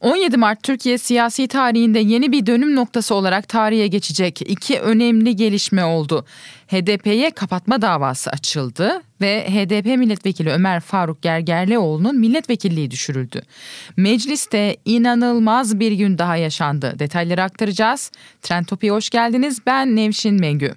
17 Mart Türkiye siyasi tarihinde yeni bir dönüm noktası olarak tarihe geçecek iki önemli gelişme oldu. HDP'ye kapatma davası açıldı ve HDP milletvekili Ömer Faruk Gergerlioğlu'nun milletvekilliği düşürüldü. Mecliste inanılmaz bir gün daha yaşandı. Detayları aktaracağız. Trend Topi'ye hoş geldiniz. Ben Nevşin Mengü.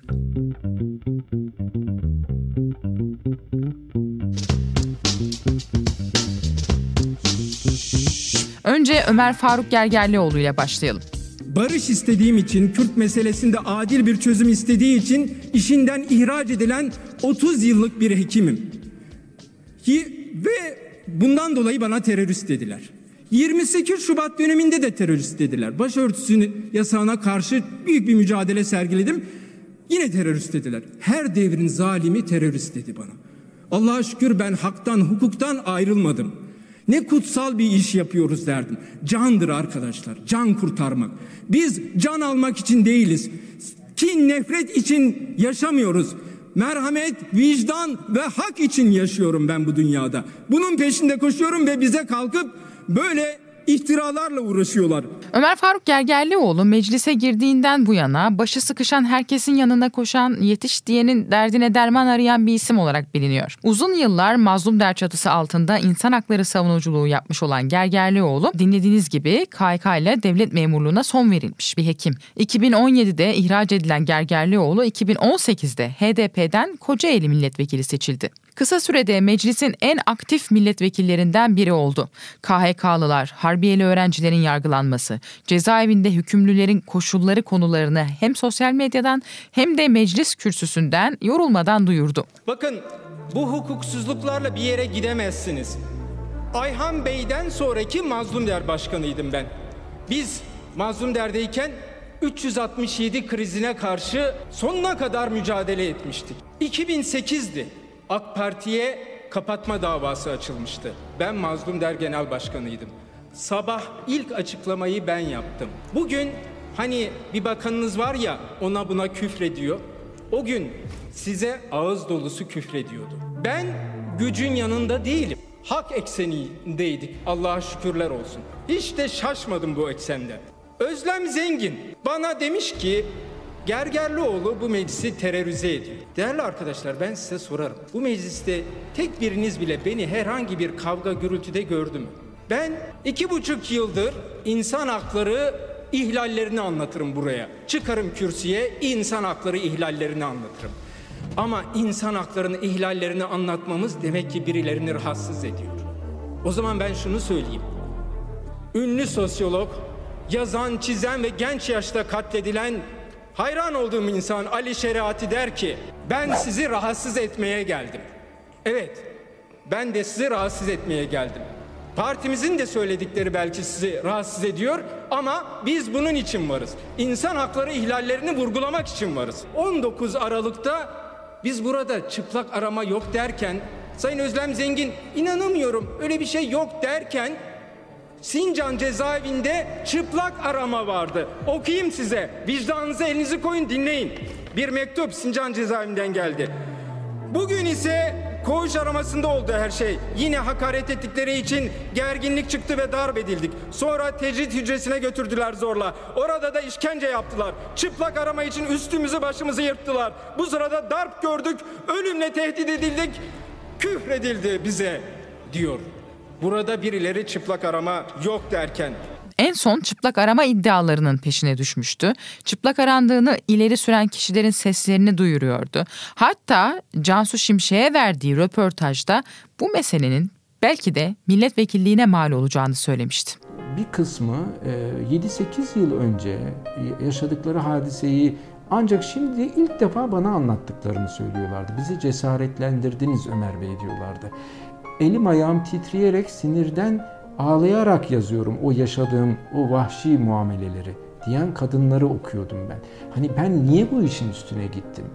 Önce Ömer Faruk Gergerlioğlu ile başlayalım. Barış istediğim için, Kürt meselesinde adil bir çözüm istediği için işinden ihraç edilen 30 yıllık bir hekimim. Ve bundan dolayı bana terörist dediler. 28 Şubat döneminde de terörist dediler. Başörtüsünü yasağına karşı büyük bir mücadele sergiledim. Yine terörist dediler. Her devrin zalimi terörist dedi bana. Allah'a şükür ben haktan, hukuktan ayrılmadım. Ne kutsal bir iş yapıyoruz derdim. Candır arkadaşlar. Can kurtarmak. Biz can almak için değiliz. Kin, nefret için yaşamıyoruz. Merhamet, vicdan ve hak için yaşıyorum ben bu dünyada. Bunun peşinde koşuyorum ve bize kalkıp böyle iftiralarla uğraşıyorlar. Ömer Faruk Gergerlioğlu meclise girdiğinden bu yana başı sıkışan herkesin yanına koşan yetiş diyenin derdine derman arayan bir isim olarak biliniyor. Uzun yıllar mazlum der çatısı altında insan hakları savunuculuğu yapmış olan Gergerlioğlu dinlediğiniz gibi KHK ile devlet memurluğuna son verilmiş bir hekim. 2017'de ihraç edilen Gergerlioğlu 2018'de HDP'den Kocaeli milletvekili seçildi. Kısa sürede meclisin en aktif milletvekillerinden biri oldu. KHK'lılar, harbiyeli öğrencilerin yargılanması, cezaevinde hükümlülerin koşulları konularını hem sosyal medyadan hem de meclis kürsüsünden yorulmadan duyurdu. Bakın bu hukuksuzluklarla bir yere gidemezsiniz. Ayhan Bey'den sonraki Mazlum Der Başkanıydım ben. Biz Mazlum Der'deyken 367 krizine karşı sonuna kadar mücadele etmiştik. 2008'di. AK Parti'ye kapatma davası açılmıştı. Ben Mazlum Der Genel Başkanıydım. Sabah ilk açıklamayı ben yaptım. Bugün hani bir bakanınız var ya ona buna küfrediyor. O gün size ağız dolusu küfrediyordu. Ben gücün yanında değilim. Hak eksenindeydik. Allah'a şükürler olsun. Hiç de şaşmadım bu eksende. Özlem Zengin bana demiş ki Gergerlioğlu bu meclisi terörize ediyor. Değerli arkadaşlar ben size sorarım. Bu mecliste tek biriniz bile beni herhangi bir kavga gürültüde gördü mü? Ben iki buçuk yıldır insan hakları ihlallerini anlatırım buraya. Çıkarım kürsüye insan hakları ihlallerini anlatırım. Ama insan haklarını ihlallerini anlatmamız demek ki birilerini rahatsız ediyor. O zaman ben şunu söyleyeyim. Ünlü sosyolog, yazan, çizen ve genç yaşta katledilen hayran olduğum insan Ali Şeriati der ki ben sizi rahatsız etmeye geldim. Evet ben de sizi rahatsız etmeye geldim. Partimizin de söyledikleri belki sizi rahatsız ediyor ama biz bunun için varız. İnsan hakları ihlallerini vurgulamak için varız. 19 Aralık'ta biz burada çıplak arama yok derken Sayın Özlem Zengin inanamıyorum öyle bir şey yok derken Sincan cezaevinde çıplak arama vardı. Okuyayım size. Vicdanınıza elinizi koyun dinleyin. Bir mektup Sincan cezaevinden geldi. Bugün ise Koğuş aramasında oldu her şey. Yine hakaret ettikleri için gerginlik çıktı ve darp edildik. Sonra tecrit hücresine götürdüler zorla. Orada da işkence yaptılar. Çıplak arama için üstümüzü başımızı yırttılar. Bu sırada darp gördük, ölümle tehdit edildik, küfredildi bize diyor. Burada birileri çıplak arama yok derken en son çıplak arama iddialarının peşine düşmüştü. Çıplak arandığını ileri süren kişilerin seslerini duyuruyordu. Hatta Cansu Şimşek'e verdiği röportajda bu meselenin belki de milletvekilliğine mal olacağını söylemişti. Bir kısmı 7-8 e, yıl önce yaşadıkları hadiseyi Ancak şimdi ilk defa bana anlattıklarını söylüyorlardı. Bizi cesaretlendirdiniz Ömer Bey diyorlardı. Elim ayağım titreyerek sinirden ağlayarak yazıyorum o yaşadığım o vahşi muameleleri diyen kadınları okuyordum ben. Hani ben niye bu işin üstüne gittim?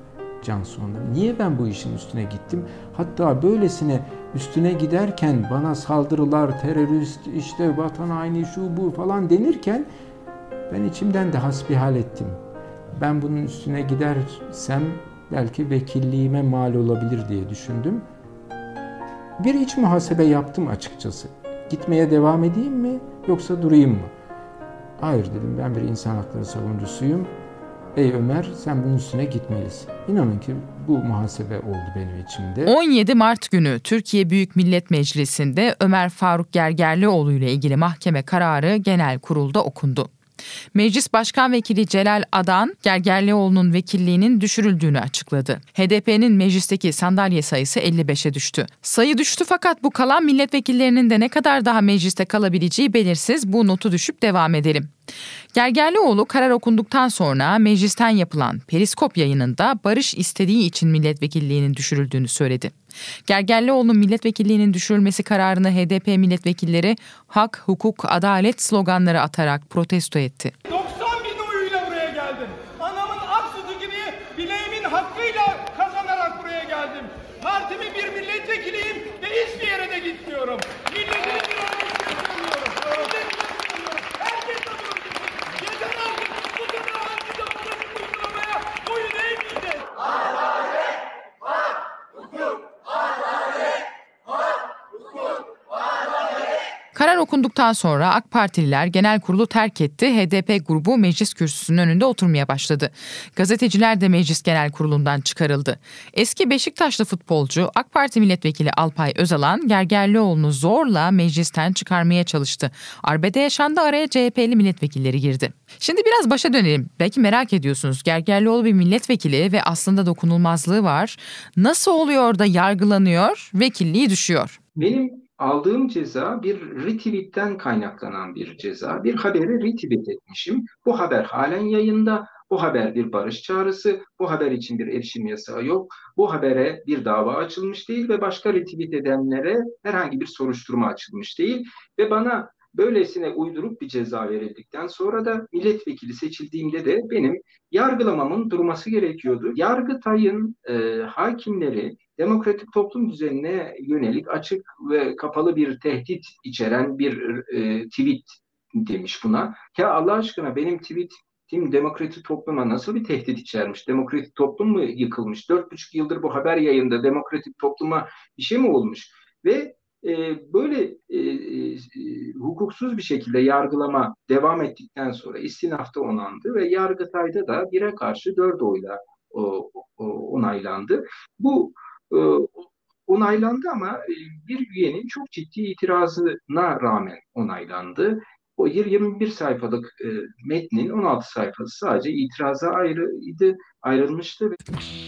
Cansu Hanım. Niye ben bu işin üstüne gittim? Hatta böylesine üstüne giderken bana saldırılar, terörist, işte vatan haini, şu bu falan denirken ben içimden de hasbihal ettim. Ben bunun üstüne gidersem belki vekilliğime mal olabilir diye düşündüm. Bir iç muhasebe yaptım açıkçası. Gitmeye devam edeyim mi yoksa durayım mı? Hayır dedim ben bir insan hakları savunucusuyum. Ey Ömer sen bunun üstüne gitmelisin. İnanın ki bu muhasebe oldu benim içimde. 17 Mart günü Türkiye Büyük Millet Meclisi'nde Ömer Faruk Gergerlioğlu ile ilgili mahkeme kararı genel kurulda okundu. Meclis Başkan Vekili Celal Adan, Gergerlioğlu'nun vekilliğinin düşürüldüğünü açıkladı. HDP'nin meclisteki sandalye sayısı 55'e düştü. Sayı düştü fakat bu kalan milletvekillerinin de ne kadar daha mecliste kalabileceği belirsiz. Bu notu düşüp devam edelim. Gergerlioğlu karar okunduktan sonra meclisten yapılan periskop yayınında barış istediği için milletvekilliğinin düşürüldüğünü söyledi. Gergerlioğlu'nun milletvekilliğinin düşürülmesi kararını HDP milletvekilleri hak, hukuk, adalet sloganları atarak protesto etti. 90 bin oyuyla buraya geldim. Anamın ak sütü gibi bileğimin hakkıyla kazanarak buraya geldim. Partimin bir milletvekiliyim ve hiçbir yere de gitmiyorum. Milletimin bir örnek gösteriyorum. Herkes de bunu bilsin. Yeter artık bu kadar antidemokratik uygulamaya boyun eğmeyeceğiz. Karar okunduktan sonra AK Partililer genel kurulu terk etti. HDP grubu meclis kürsüsünün önünde oturmaya başladı. Gazeteciler de meclis genel kurulundan çıkarıldı. Eski Beşiktaşlı futbolcu AK Parti milletvekili Alpay Özalan Gergerlioğlu'nu zorla meclisten çıkarmaya çalıştı. Arbede yaşandı araya CHP'li milletvekilleri girdi. Şimdi biraz başa dönelim. Belki merak ediyorsunuz. Gergerlioğlu bir milletvekili ve aslında dokunulmazlığı var. Nasıl oluyor da yargılanıyor, vekilliği düşüyor? Benim aldığım ceza bir retweetten kaynaklanan bir ceza. Bir haberi retweet etmişim. Bu haber halen yayında. Bu haber bir barış çağrısı. Bu haber için bir erişim yasağı yok. Bu habere bir dava açılmış değil ve başka retweet edenlere herhangi bir soruşturma açılmış değil. Ve bana böylesine uydurup bir ceza verildikten sonra da milletvekili seçildiğimde de benim yargılamamın durması gerekiyordu. Yargıtay'ın e, hakimleri demokratik toplum düzenine yönelik açık ve kapalı bir tehdit içeren bir e, tweet demiş buna. Ya Allah aşkına benim tweetim demokratik topluma nasıl bir tehdit içermiş? Demokratik toplum mu yıkılmış? Dört buçuk yıldır bu haber yayında demokratik topluma bir şey mi olmuş? Ve e, böyle e, e, hukuksuz bir şekilde yargılama devam ettikten sonra istinafta onandı ve Yargıtay'da da bire karşı dört oyla o, o, onaylandı. Bu e, onaylandı ama e, bir üyenin çok ciddi itirazına rağmen onaylandı. O 21 sayfalık e, metnin 16 sayfası sadece itiraza ayrıydı, ayrılmıştı.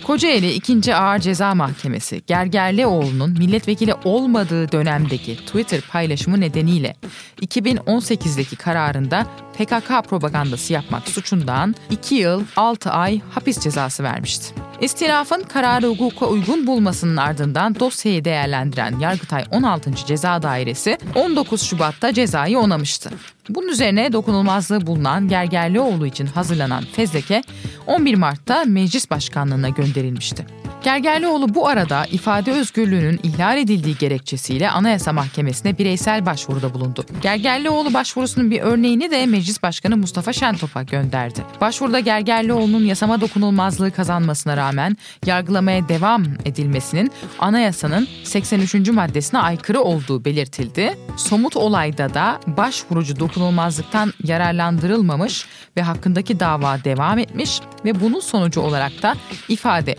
Kocaeli 2. Ağır Ceza Mahkemesi Gergerlioğlu'nun milletvekili olmadığı dönemdeki Twitter paylaşımı nedeniyle 2018'deki kararında PKK propagandası yapmak suçundan 2 yıl 6 ay hapis cezası vermişti. İstilafın kararı hukuka uygun bulmasının ardından dosyayı değerlendiren Yargıtay 16. Ceza Dairesi 19 Şubat'ta cezayı onamıştı. Bunun üzerine dokunulmazlığı bulunan Gergerlioğlu için hazırlanan fezleke 11 Mart'ta meclis başkanlığına gönderilmişti. Gergerlioğlu bu arada ifade özgürlüğünün ihlal edildiği gerekçesiyle Anayasa Mahkemesi'ne bireysel başvuruda bulundu. Gergerlioğlu başvurusunun bir örneğini de Meclis Başkanı Mustafa Şentop'a gönderdi. Başvuruda Gergerlioğlu'nun yasama dokunulmazlığı kazanmasına rağmen yargılamaya devam edilmesinin anayasanın 83. maddesine aykırı olduğu belirtildi. Somut olayda da başvurucu dokunulmazlıktan yararlandırılmamış ve hakkındaki dava devam etmiş ve bunun sonucu olarak da ifade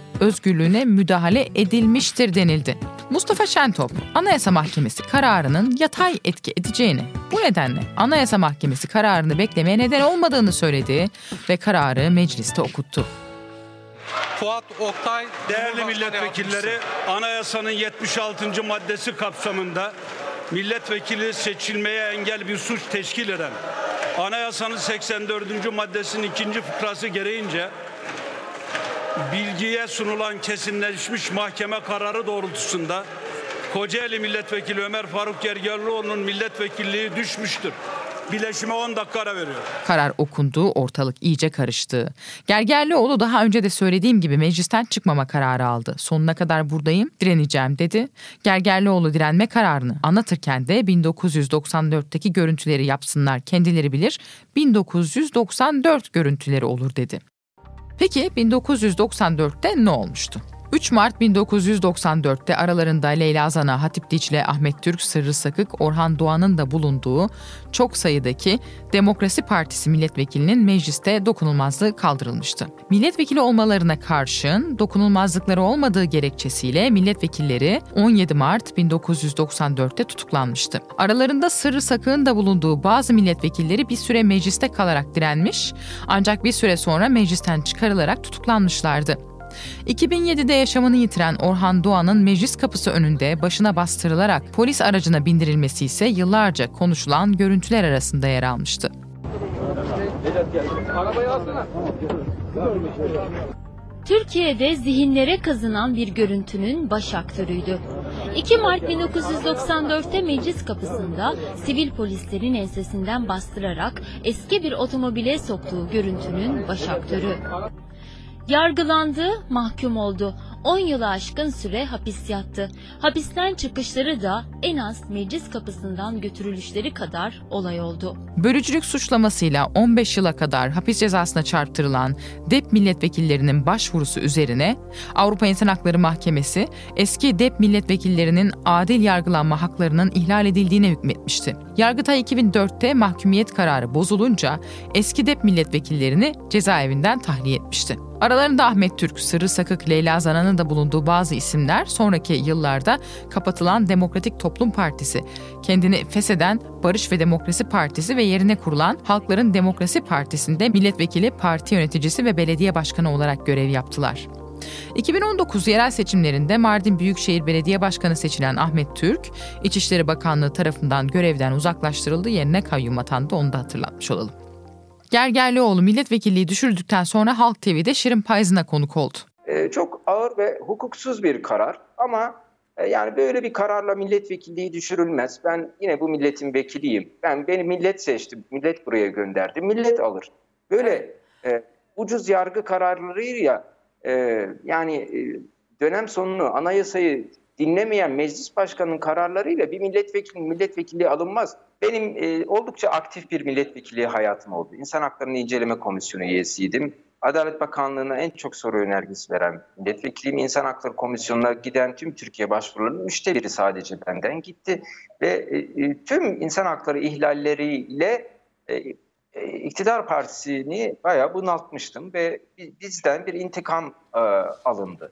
özgürlüğüne müdahale edilmiştir denildi. Mustafa Şentop, Anayasa Mahkemesi kararının yatay etki edeceğini, bu nedenle Anayasa Mahkemesi kararını beklemeye neden olmadığını söyledi ve kararı mecliste okuttu. Fuat Oktay Değerli milletvekilleri, anayasanın 76. maddesi kapsamında milletvekili seçilmeye engel bir suç teşkil eden anayasanın 84. maddesinin ikinci fıkrası gereğince bilgiye sunulan kesinleşmiş mahkeme kararı doğrultusunda Kocaeli Milletvekili Ömer Faruk Gergerlioğlu'nun milletvekilliği düşmüştür. Bileşime 10 dakika ara veriyor. Karar okundu, ortalık iyice karıştı. Gergerlioğlu daha önce de söylediğim gibi meclisten çıkmama kararı aldı. Sonuna kadar buradayım, direneceğim dedi. Gergerlioğlu direnme kararını anlatırken de 1994'teki görüntüleri yapsınlar kendileri bilir, 1994 görüntüleri olur dedi. Peki 1994'te ne olmuştu? 3 Mart 1994'te aralarında Leyla Zana, Hatip Dicle, Ahmet Türk, Sırrı Sakık, Orhan Doğan'ın da bulunduğu çok sayıdaki Demokrasi Partisi milletvekilinin mecliste dokunulmazlığı kaldırılmıştı. Milletvekili olmalarına karşın dokunulmazlıkları olmadığı gerekçesiyle milletvekilleri 17 Mart 1994'te tutuklanmıştı. Aralarında Sırrı Sakık'ın da bulunduğu bazı milletvekilleri bir süre mecliste kalarak direnmiş ancak bir süre sonra meclisten çıkarılarak tutuklanmışlardı. 2007'de yaşamını yitiren Orhan Doğan'ın meclis kapısı önünde başına bastırılarak polis aracına bindirilmesi ise yıllarca konuşulan görüntüler arasında yer almıştı. Türkiye'de zihinlere kazınan bir görüntünün baş aktörüydü. 2 Mart 1994'te meclis kapısında sivil polislerin ensesinden bastırarak eski bir otomobile soktuğu görüntünün baş aktörü. Yargılandı, mahkum oldu. 10 yılı aşkın süre hapis yattı. Hapisten çıkışları da en az meclis kapısından götürülüşleri kadar olay oldu. Bölücülük suçlamasıyla 15 yıla kadar hapis cezasına çarptırılan DEP milletvekillerinin başvurusu üzerine Avrupa İnsan Hakları Mahkemesi eski DEP milletvekillerinin adil yargılanma haklarının ihlal edildiğine hükmetmişti. Yargıtay 2004'te mahkumiyet kararı bozulunca eski DEP milletvekillerini cezaevinden tahliye etmişti. Aralarında Ahmet Türk, Sırrı Sakık, Leyla Zana'nın da bulunduğu bazı isimler sonraki yıllarda kapatılan Demokratik Toplum Partisi, kendini fesheden Barış ve Demokrasi Partisi ve yerine kurulan Halkların Demokrasi Partisi'nde milletvekili, parti yöneticisi ve belediye başkanı olarak görev yaptılar. 2019 yerel seçimlerinde Mardin Büyükşehir Belediye Başkanı seçilen Ahmet Türk, İçişleri Bakanlığı tarafından görevden uzaklaştırıldı yerine kayyum atandı onu da hatırlatmış olalım. Gergerlioğlu milletvekilliği düşürdükten sonra Halk TV'de Şirin Payız'ına konuk oldu. Ee, çok ağır ve hukuksuz bir karar ama e, yani böyle bir kararla milletvekilliği düşürülmez. Ben yine bu milletin vekiliyim. Ben beni millet seçti, millet buraya gönderdi, millet alır. Böyle e, ucuz yargı kararlarıyla e, yani e, dönem sonunu anayasayı dinlemeyen meclis başkanının kararlarıyla bir milletvekilinin milletvekilliği alınmaz. Benim e, oldukça aktif bir milletvekilliği hayatım oldu. İnsan Haklarını İnceleme Komisyonu üyesiydim. Adalet Bakanlığı'na en çok soru önergesi veren milletvekiliyim. İnsan Hakları Komisyonu'na giden tüm Türkiye başvurularının üçte biri sadece benden gitti. Ve e, e tüm insan hakları ihlalleriyle e, e, iktidar partisini bayağı bunaltmıştım ve bizden bir intikam e, alındı.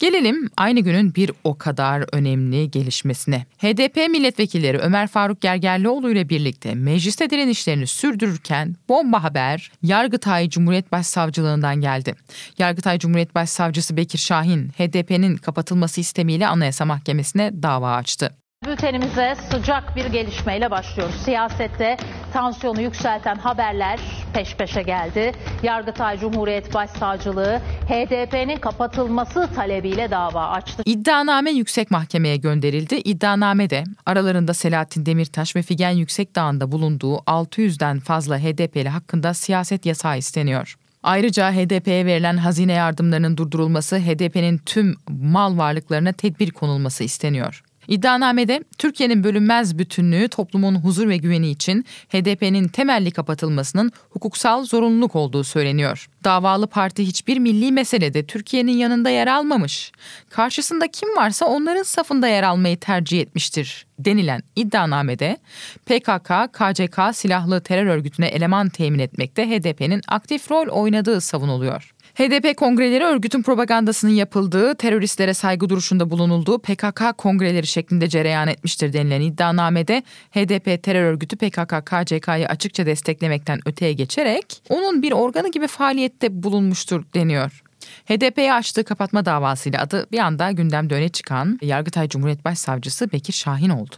Gelelim aynı günün bir o kadar önemli gelişmesine. HDP milletvekilleri Ömer Faruk Gergerlioğlu ile birlikte mecliste direnişlerini sürdürürken bomba haber Yargıtay Cumhuriyet Başsavcılığından geldi. Yargıtay Cumhuriyet Başsavcısı Bekir Şahin HDP'nin kapatılması istemiyle Anayasa Mahkemesi'ne dava açtı. Bültenimize sıcak bir gelişmeyle başlıyoruz. Siyasette tansiyonu yükselten haberler peş peşe geldi. Yargıtay Cumhuriyet Başsavcılığı HDP'nin kapatılması talebiyle dava açtı. İddianame yüksek mahkemeye gönderildi. İddianamede aralarında Selahattin Demirtaş ve Figen Yüksekdağ'ın da bulunduğu 600'den fazla HDP'li hakkında siyaset yasağı isteniyor. Ayrıca HDP'ye verilen hazine yardımlarının durdurulması, HDP'nin tüm mal varlıklarına tedbir konulması isteniyor. İddianamede Türkiye'nin bölünmez bütünlüğü toplumun huzur ve güveni için HDP'nin temelli kapatılmasının hukuksal zorunluluk olduğu söyleniyor. Davalı parti hiçbir milli meselede Türkiye'nin yanında yer almamış. Karşısında kim varsa onların safında yer almayı tercih etmiştir denilen iddianamede PKK, KCK silahlı terör örgütüne eleman temin etmekte HDP'nin aktif rol oynadığı savunuluyor. HDP kongreleri örgütün propagandasının yapıldığı, teröristlere saygı duruşunda bulunulduğu PKK kongreleri şeklinde cereyan etmiştir denilen iddianamede HDP terör örgütü PKK KCK'yı açıkça desteklemekten öteye geçerek onun bir organı gibi faaliyette bulunmuştur deniyor. HDP'ye açtığı kapatma davasıyla adı bir anda gündemde öne çıkan Yargıtay Cumhuriyet Başsavcısı Bekir Şahin oldu.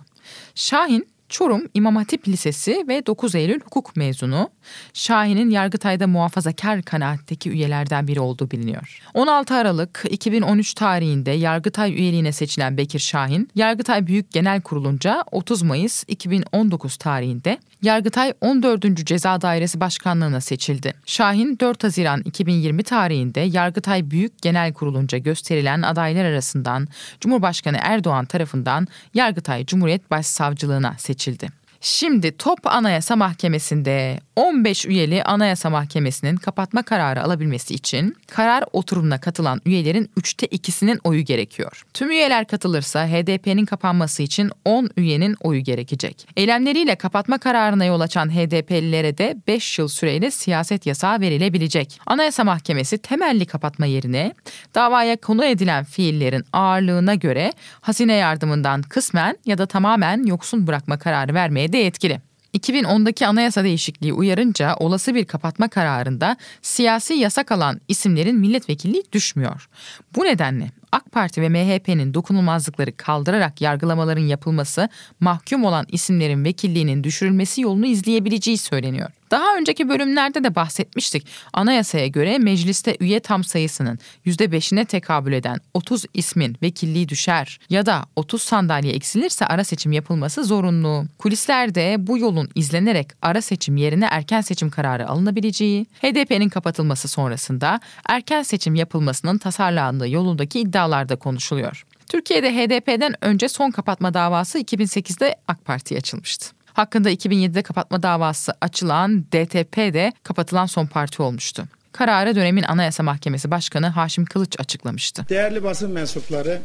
Şahin Çorum İmam Hatip Lisesi ve 9 Eylül hukuk mezunu. Şahin'in Yargıtay'da muhafazakar kanaatteki üyelerden biri olduğu biliniyor. 16 Aralık 2013 tarihinde Yargıtay üyeliğine seçilen Bekir Şahin, Yargıtay Büyük Genel Kurulunca 30 Mayıs 2019 tarihinde Yargıtay 14. Ceza Dairesi Başkanlığına seçildi. Şahin 4 Haziran 2020 tarihinde Yargıtay Büyük Genel Kurulunca gösterilen adaylar arasından Cumhurbaşkanı Erdoğan tarafından Yargıtay Cumhuriyet Başsavcılığına seçildi. Mitchell'di. Şimdi Top Anayasa Mahkemesi'nde 15 üyeli Anayasa Mahkemesi'nin kapatma kararı alabilmesi için karar oturumuna katılan üyelerin 3'te 2'sinin oyu gerekiyor. Tüm üyeler katılırsa HDP'nin kapanması için 10 üyenin oyu gerekecek. Eylemleriyle kapatma kararına yol açan HDP'lilere de 5 yıl süreyle siyaset yasağı verilebilecek. Anayasa Mahkemesi temelli kapatma yerine davaya konu edilen fiillerin ağırlığına göre hazine yardımından kısmen ya da tamamen yoksun bırakma kararı vermeye de etkili. 2010'daki anayasa değişikliği uyarınca olası bir kapatma kararında siyasi yasak alan isimlerin milletvekilliği düşmüyor. Bu nedenle AK Parti ve MHP'nin dokunulmazlıkları kaldırarak yargılamaların yapılması mahkum olan isimlerin vekilliğinin düşürülmesi yolunu izleyebileceği söyleniyor. Daha önceki bölümlerde de bahsetmiştik. Anayasaya göre mecliste üye tam sayısının %5'ine tekabül eden 30 ismin vekilliği düşer ya da 30 sandalye eksilirse ara seçim yapılması zorunlu. Kulislerde bu yolun izlenerek ara seçim yerine erken seçim kararı alınabileceği, HDP'nin kapatılması sonrasında erken seçim yapılmasının tasarlandığı yolundaki iddialarda konuşuluyor. Türkiye'de HDP'den önce son kapatma davası 2008'de AK Parti'ye açılmıştı. Hakkında 2007'de kapatma davası açılan DTP de kapatılan son parti olmuştu. Kararı dönemin Anayasa Mahkemesi Başkanı Haşim Kılıç açıklamıştı. Değerli basın mensupları,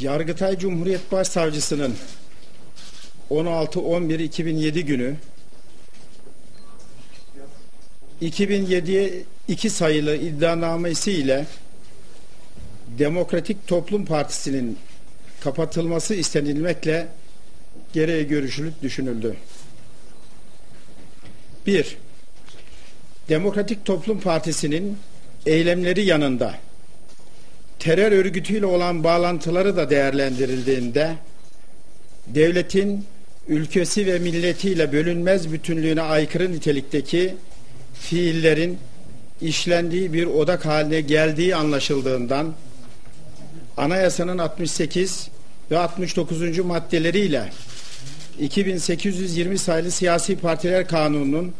Yargıtay Cumhuriyet Başsavcısının 16-11-2007 günü 2007'ye 2 sayılı iddianamesi ile Demokratik Toplum Partisi'nin kapatılması istenilmekle gereği görüşülüp düşünüldü. Bir, Demokratik Toplum Partisi'nin eylemleri yanında terör örgütüyle olan bağlantıları da değerlendirildiğinde devletin ülkesi ve milletiyle bölünmez bütünlüğüne aykırı nitelikteki fiillerin işlendiği bir odak haline geldiği anlaşıldığından anayasanın 68 ve 69. maddeleriyle 2820 sayılı Siyasi Partiler Kanunu'nun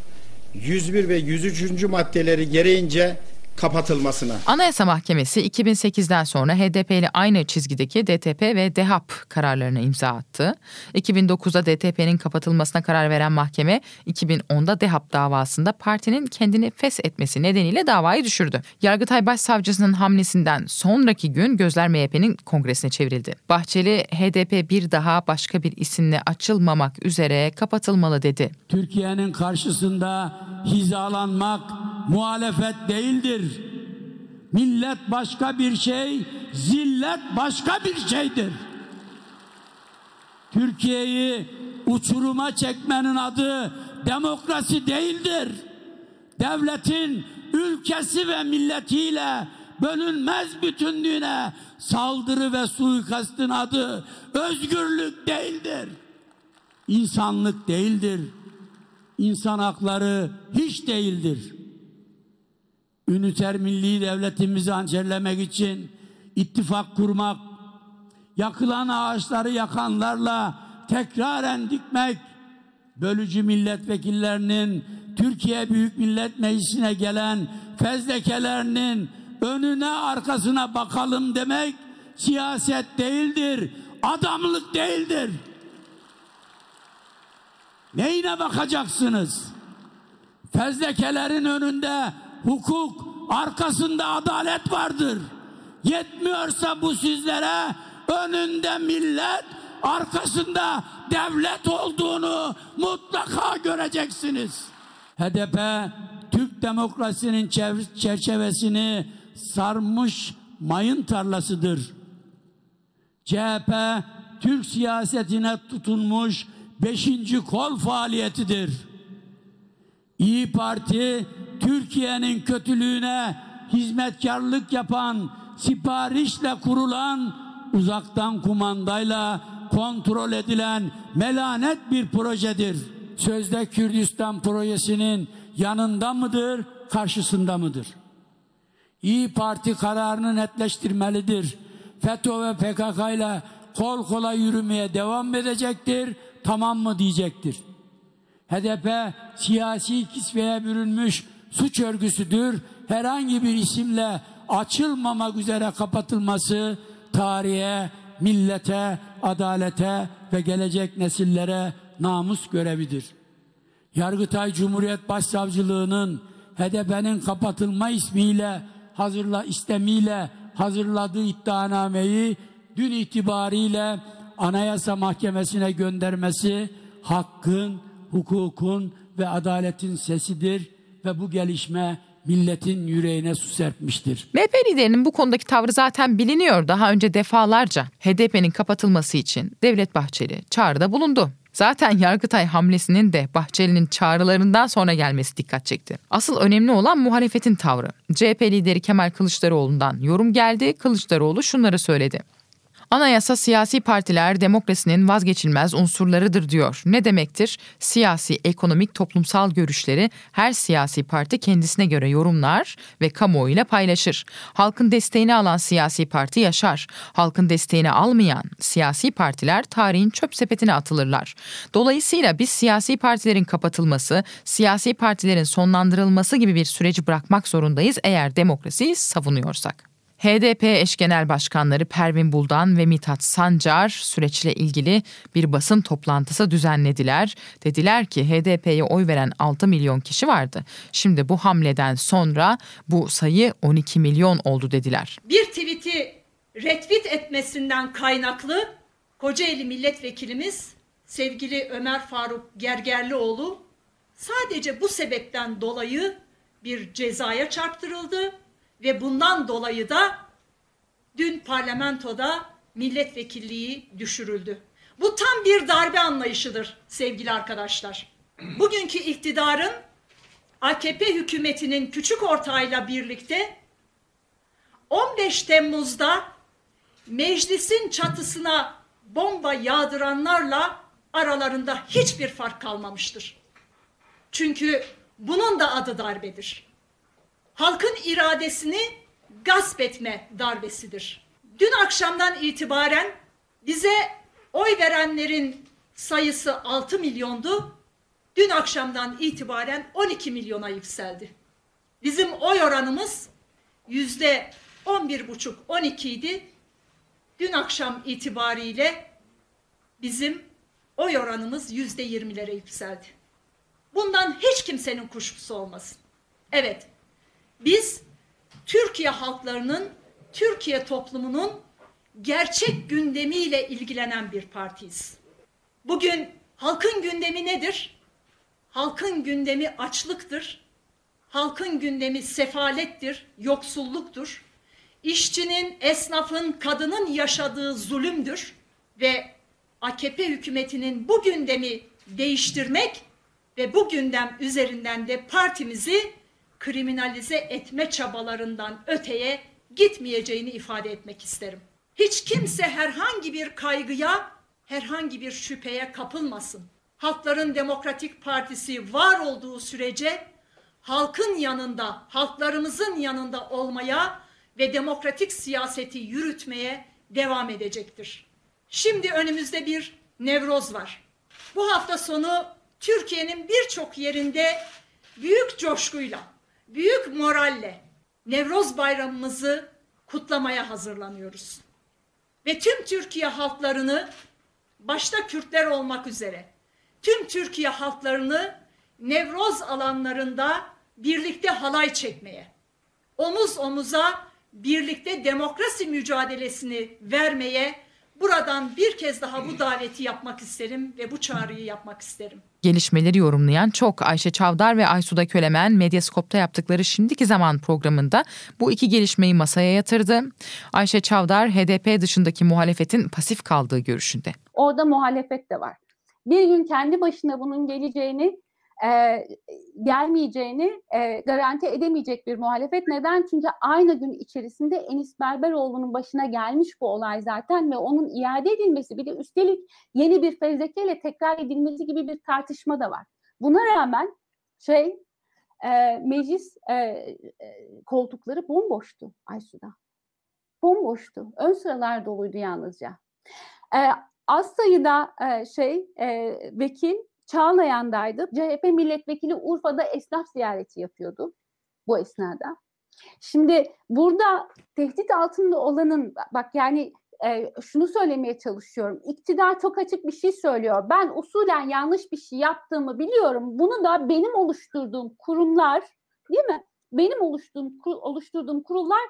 101 ve 103. maddeleri gereğince kapatılmasına. Anayasa Mahkemesi 2008'den sonra HDP ile aynı çizgideki DTP ve DEHAP kararlarına imza attı. 2009'da DTP'nin kapatılmasına karar veren mahkeme 2010'da DEHAP davasında partinin kendini fes etmesi nedeniyle davayı düşürdü. Yargıtay Başsavcısının hamlesinden sonraki gün gözler MHP'nin kongresine çevrildi. Bahçeli HDP bir daha başka bir isimle açılmamak üzere kapatılmalı dedi. Türkiye'nin karşısında hizalanmak muhalefet değildir. Millet başka bir şey, zillet başka bir şeydir. Türkiye'yi uçuruma çekmenin adı demokrasi değildir. Devletin ülkesi ve milletiyle bölünmez bütünlüğüne saldırı ve suikastın adı özgürlük değildir. İnsanlık değildir. İnsan hakları hiç değildir üniter milli devletimizi hançerlemek için ittifak kurmak, yakılan ağaçları yakanlarla tekraren dikmek, bölücü milletvekillerinin Türkiye Büyük Millet Meclisi'ne gelen fezlekelerinin önüne arkasına bakalım demek siyaset değildir, adamlık değildir. Neyine bakacaksınız? Fezlekelerin önünde hukuk, arkasında adalet vardır. Yetmiyorsa bu sizlere önünde millet, arkasında devlet olduğunu mutlaka göreceksiniz. HDP Türk demokrasinin çerçevesini sarmış mayın tarlasıdır. CHP Türk siyasetine tutunmuş beşinci kol faaliyetidir. İyi Parti Türkiye'nin kötülüğüne hizmetkarlık yapan, siparişle kurulan, uzaktan kumandayla kontrol edilen melanet bir projedir. Sözde Kürdistan projesinin yanında mıdır, karşısında mıdır? İyi Parti kararını netleştirmelidir. FETÖ ve PKK ile kol kola yürümeye devam edecektir, tamam mı diyecektir. HDP siyasi kisveye bürünmüş suç örgüsüdür. Herhangi bir isimle açılmamak üzere kapatılması tarihe, millete, adalete ve gelecek nesillere namus görevidir. Yargıtay Cumhuriyet Başsavcılığı'nın HDP'nin kapatılma ismiyle hazırla istemiyle hazırladığı iddianameyi dün itibariyle Anayasa Mahkemesi'ne göndermesi hakkın, hukukun ve adaletin sesidir ve bu gelişme milletin yüreğine su serpmiştir. MHP liderinin bu konudaki tavrı zaten biliniyor. Daha önce defalarca HDP'nin kapatılması için Devlet Bahçeli çağrıda bulundu. Zaten Yargıtay hamlesinin de Bahçeli'nin çağrılarından sonra gelmesi dikkat çekti. Asıl önemli olan muhalefetin tavrı. CHP lideri Kemal Kılıçdaroğlu'ndan yorum geldi. Kılıçdaroğlu şunları söyledi. Anayasa siyasi partiler demokrasinin vazgeçilmez unsurlarıdır diyor. Ne demektir? Siyasi, ekonomik, toplumsal görüşleri her siyasi parti kendisine göre yorumlar ve kamuoyuyla paylaşır. Halkın desteğini alan siyasi parti yaşar. Halkın desteğini almayan siyasi partiler tarihin çöp sepetine atılırlar. Dolayısıyla biz siyasi partilerin kapatılması, siyasi partilerin sonlandırılması gibi bir süreci bırakmak zorundayız eğer demokrasiyi savunuyorsak. HDP eş genel başkanları Pervin Buldan ve Mithat Sancar süreçle ilgili bir basın toplantısı düzenlediler. Dediler ki HDP'ye oy veren 6 milyon kişi vardı. Şimdi bu hamleden sonra bu sayı 12 milyon oldu dediler. Bir tweet'i retweet etmesinden kaynaklı Kocaeli milletvekilimiz sevgili Ömer Faruk Gergerlioğlu sadece bu sebepten dolayı bir cezaya çarptırıldı ve bundan dolayı da dün parlamentoda milletvekilliği düşürüldü. Bu tam bir darbe anlayışıdır sevgili arkadaşlar. Bugünkü iktidarın AKP hükümetinin küçük ortağıyla birlikte 15 Temmuz'da meclisin çatısına bomba yağdıranlarla aralarında hiçbir fark kalmamıştır. Çünkü bunun da adı darbedir halkın iradesini gasp etme darbesidir. Dün akşamdan itibaren bize oy verenlerin sayısı 6 milyondu. Dün akşamdan itibaren 12 milyona yükseldi. Bizim oy oranımız yüzde 11,5-12 idi. Dün akşam itibariyle bizim oy oranımız yüzde 20'lere yükseldi. Bundan hiç kimsenin kuşkusu olmasın. Evet, biz Türkiye halklarının, Türkiye toplumunun gerçek gündemiyle ilgilenen bir partiyiz. Bugün halkın gündemi nedir? Halkın gündemi açlıktır. Halkın gündemi sefalettir, yoksulluktur. İşçinin, esnafın, kadının yaşadığı zulümdür ve AKP hükümetinin bu gündemi değiştirmek ve bu gündem üzerinden de partimizi kriminalize etme çabalarından öteye gitmeyeceğini ifade etmek isterim. Hiç kimse herhangi bir kaygıya, herhangi bir şüpheye kapılmasın. Halkların Demokratik Partisi var olduğu sürece halkın yanında, halklarımızın yanında olmaya ve demokratik siyaseti yürütmeye devam edecektir. Şimdi önümüzde bir Nevroz var. Bu hafta sonu Türkiye'nin birçok yerinde büyük coşkuyla, büyük moralle Nevroz bayramımızı kutlamaya hazırlanıyoruz. Ve tüm Türkiye halklarını başta Kürtler olmak üzere tüm Türkiye halklarını Nevroz alanlarında birlikte halay çekmeye, omuz omuza birlikte demokrasi mücadelesini vermeye buradan bir kez daha bu daveti yapmak isterim ve bu çağrıyı yapmak isterim. Gelişmeleri yorumlayan çok Ayşe Çavdar ve Aysuda Kölemen Medyaskop'ta yaptıkları Şimdiki Zaman programında bu iki gelişmeyi masaya yatırdı. Ayşe Çavdar HDP dışındaki muhalefetin pasif kaldığı görüşünde. Orada muhalefet de var. Bir gün kendi başına bunun geleceğini e, gelmeyeceğini e, garanti edemeyecek bir muhalefet. Neden? Çünkü aynı gün içerisinde Enis Berberoğlu'nun başına gelmiş bu olay zaten ve onun iade edilmesi bir de üstelik yeni bir fezlekeyle tekrar edilmesi gibi bir tartışma da var. Buna rağmen şey e, meclis e, e, koltukları bomboştu Aysu'da. Bomboştu. Ön sıralar doluydu yalnızca. E, az sayıda e, şey e, vekil Çağlayan'daydı. CHP milletvekili Urfa'da esnaf ziyareti yapıyordu bu esnada. Şimdi burada tehdit altında olanın bak yani e, şunu söylemeye çalışıyorum. İktidar çok açık bir şey söylüyor. Ben usulen yanlış bir şey yaptığımı biliyorum. Bunu da benim oluşturduğum kurumlar değil mi? Benim oluşturduğum oluşturduğum kurumlar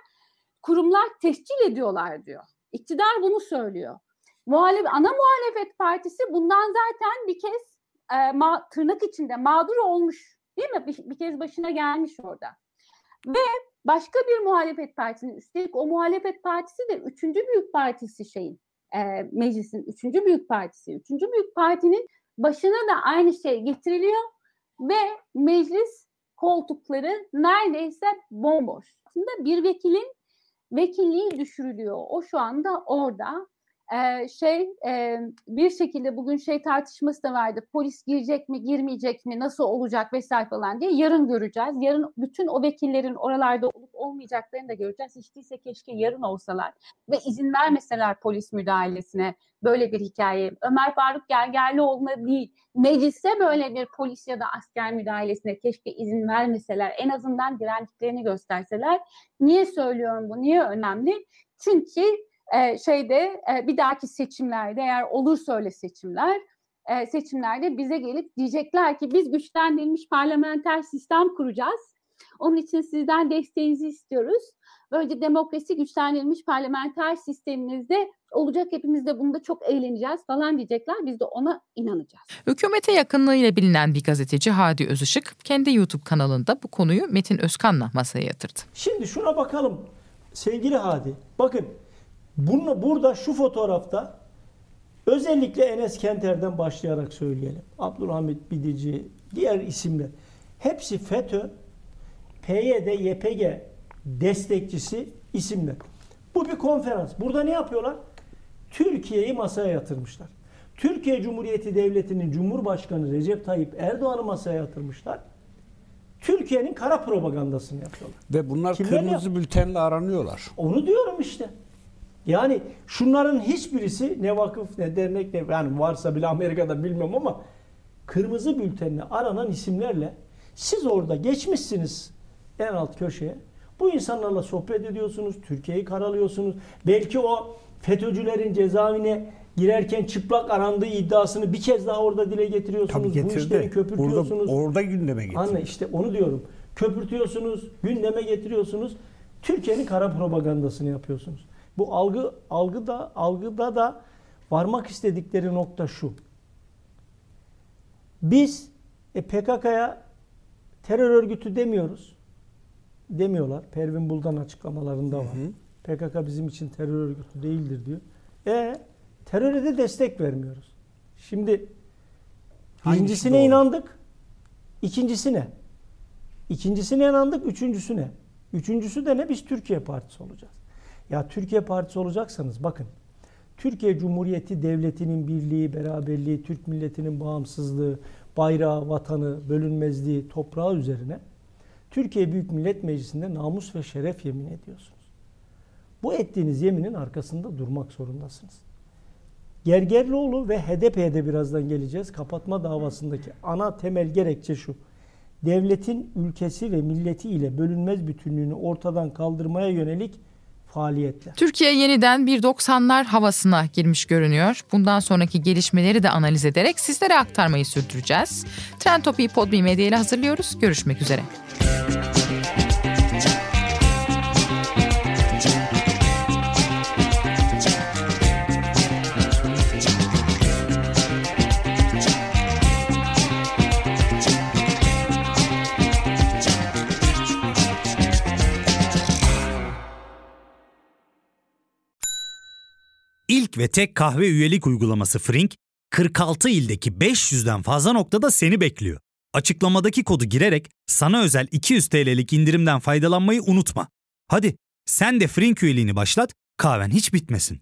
kurumlar tescil ediyorlar diyor. İktidar bunu söylüyor. Muhalef, ana muhalefet partisi bundan zaten bir kez e, ma, tırnak içinde mağdur olmuş değil mi? Bir, bir kez başına gelmiş orada. Ve başka bir muhalefet partisinin üstelik o muhalefet partisi de üçüncü büyük partisi şeyin e, meclisin üçüncü büyük partisi. Üçüncü büyük partinin başına da aynı şey getiriliyor ve meclis koltukları neredeyse bomboş. Aslında bir vekilin vekilliği düşürülüyor. O şu anda orada e, şey e, bir şekilde bugün şey tartışması da vardı. Polis girecek mi, girmeyecek mi, nasıl olacak vesaire falan diye yarın göreceğiz. Yarın bütün o vekillerin oralarda olup olmayacaklarını da göreceğiz. Hiç değilse keşke yarın olsalar ve izin vermeseler polis müdahalesine böyle bir hikaye. Ömer Faruk Gergerlioğlu'na değil, meclise böyle bir polis ya da asker müdahalesine keşke izin vermeseler. En azından direndiklerini gösterseler. Niye söylüyorum bu? Niye önemli? Çünkü e, şeyde e, bir dahaki seçimlerde eğer olursa öyle seçimler e, seçimlerde bize gelip diyecekler ki biz güçlendirilmiş parlamenter sistem kuracağız. Onun için sizden desteğinizi istiyoruz. Böylece demokrasi güçlendirilmiş parlamenter sisteminizde olacak. Hepimiz de bunda çok eğleneceğiz falan diyecekler. Biz de ona inanacağız. Hükümete yakınlığıyla bilinen bir gazeteci Hadi Özışık kendi YouTube kanalında bu konuyu Metin Özkan'la masaya yatırdı. Şimdi şuna bakalım sevgili Hadi. Bakın bunu, burada şu fotoğrafta özellikle Enes Kenter'den başlayarak söyleyelim. Abdülhamit Bidici, diğer isimler. Hepsi FETÖ, PYD, YPG destekçisi isimler. Bu bir konferans. Burada ne yapıyorlar? Türkiye'yi masaya yatırmışlar. Türkiye Cumhuriyeti Devleti'nin Cumhurbaşkanı Recep Tayyip Erdoğan'ı masaya yatırmışlar. Türkiye'nin kara propagandasını yapıyorlar. Ve bunlar Kimler kırmızı yap- bültenle aranıyorlar. Onu diyorum işte. Yani şunların hiçbirisi ne vakıf ne dernek ne yani varsa bile Amerika'da bilmem ama kırmızı bültenle aranan isimlerle siz orada geçmişsiniz en alt köşeye. Bu insanlarla sohbet ediyorsunuz, Türkiye'yi karalıyorsunuz. Belki o FETÖ'cülerin cezaevine girerken çıplak arandığı iddiasını bir kez daha orada dile getiriyorsunuz. Tabii Bu getirdi. işleri köpürtüyorsunuz. Orada, orada gündeme getirdi. Anne işte onu diyorum. Köpürtüyorsunuz, gündeme getiriyorsunuz. Türkiye'nin kara propagandasını yapıyorsunuz. Bu algı algıda algıda da varmak istedikleri nokta şu. Biz e, PKK'ya terör örgütü demiyoruz. Demiyorlar. Pervin Buldan açıklamalarında var. PKK bizim için terör örgütü değildir diyor. E teröre de destek vermiyoruz. Şimdi Hangisi birincisine doğru? inandık. İkincisi ne? İkincisine inandık. Üçüncüsü ne? Üçüncüsü de ne? Biz Türkiye Partisi olacağız. Ya Türkiye Partisi olacaksanız bakın. Türkiye Cumhuriyeti Devleti'nin birliği, beraberliği, Türk milletinin bağımsızlığı, bayrağı, vatanı, bölünmezliği, toprağı üzerine Türkiye Büyük Millet Meclisi'nde namus ve şeref yemin ediyorsunuz. Bu ettiğiniz yeminin arkasında durmak zorundasınız. Gergerlioğlu ve HDP'ye de birazdan geleceğiz. Kapatma davasındaki ana temel gerekçe şu. devletin ülkesi ve milleti ile bölünmez bütünlüğünü ortadan kaldırmaya yönelik faaliyetler. Türkiye yeniden bir 90'lar havasına girmiş görünüyor. Bundan sonraki gelişmeleri de analiz ederek sizlere aktarmayı sürdüreceğiz. Trend Topi'yi Podbi Medya ile hazırlıyoruz. Görüşmek üzere. İlk ve tek kahve üyelik uygulaması Frink, 46 ildeki 500'den fazla noktada seni bekliyor. Açıklamadaki kodu girerek sana özel 200 TL'lik indirimden faydalanmayı unutma. Hadi sen de Frink üyeliğini başlat, kahven hiç bitmesin.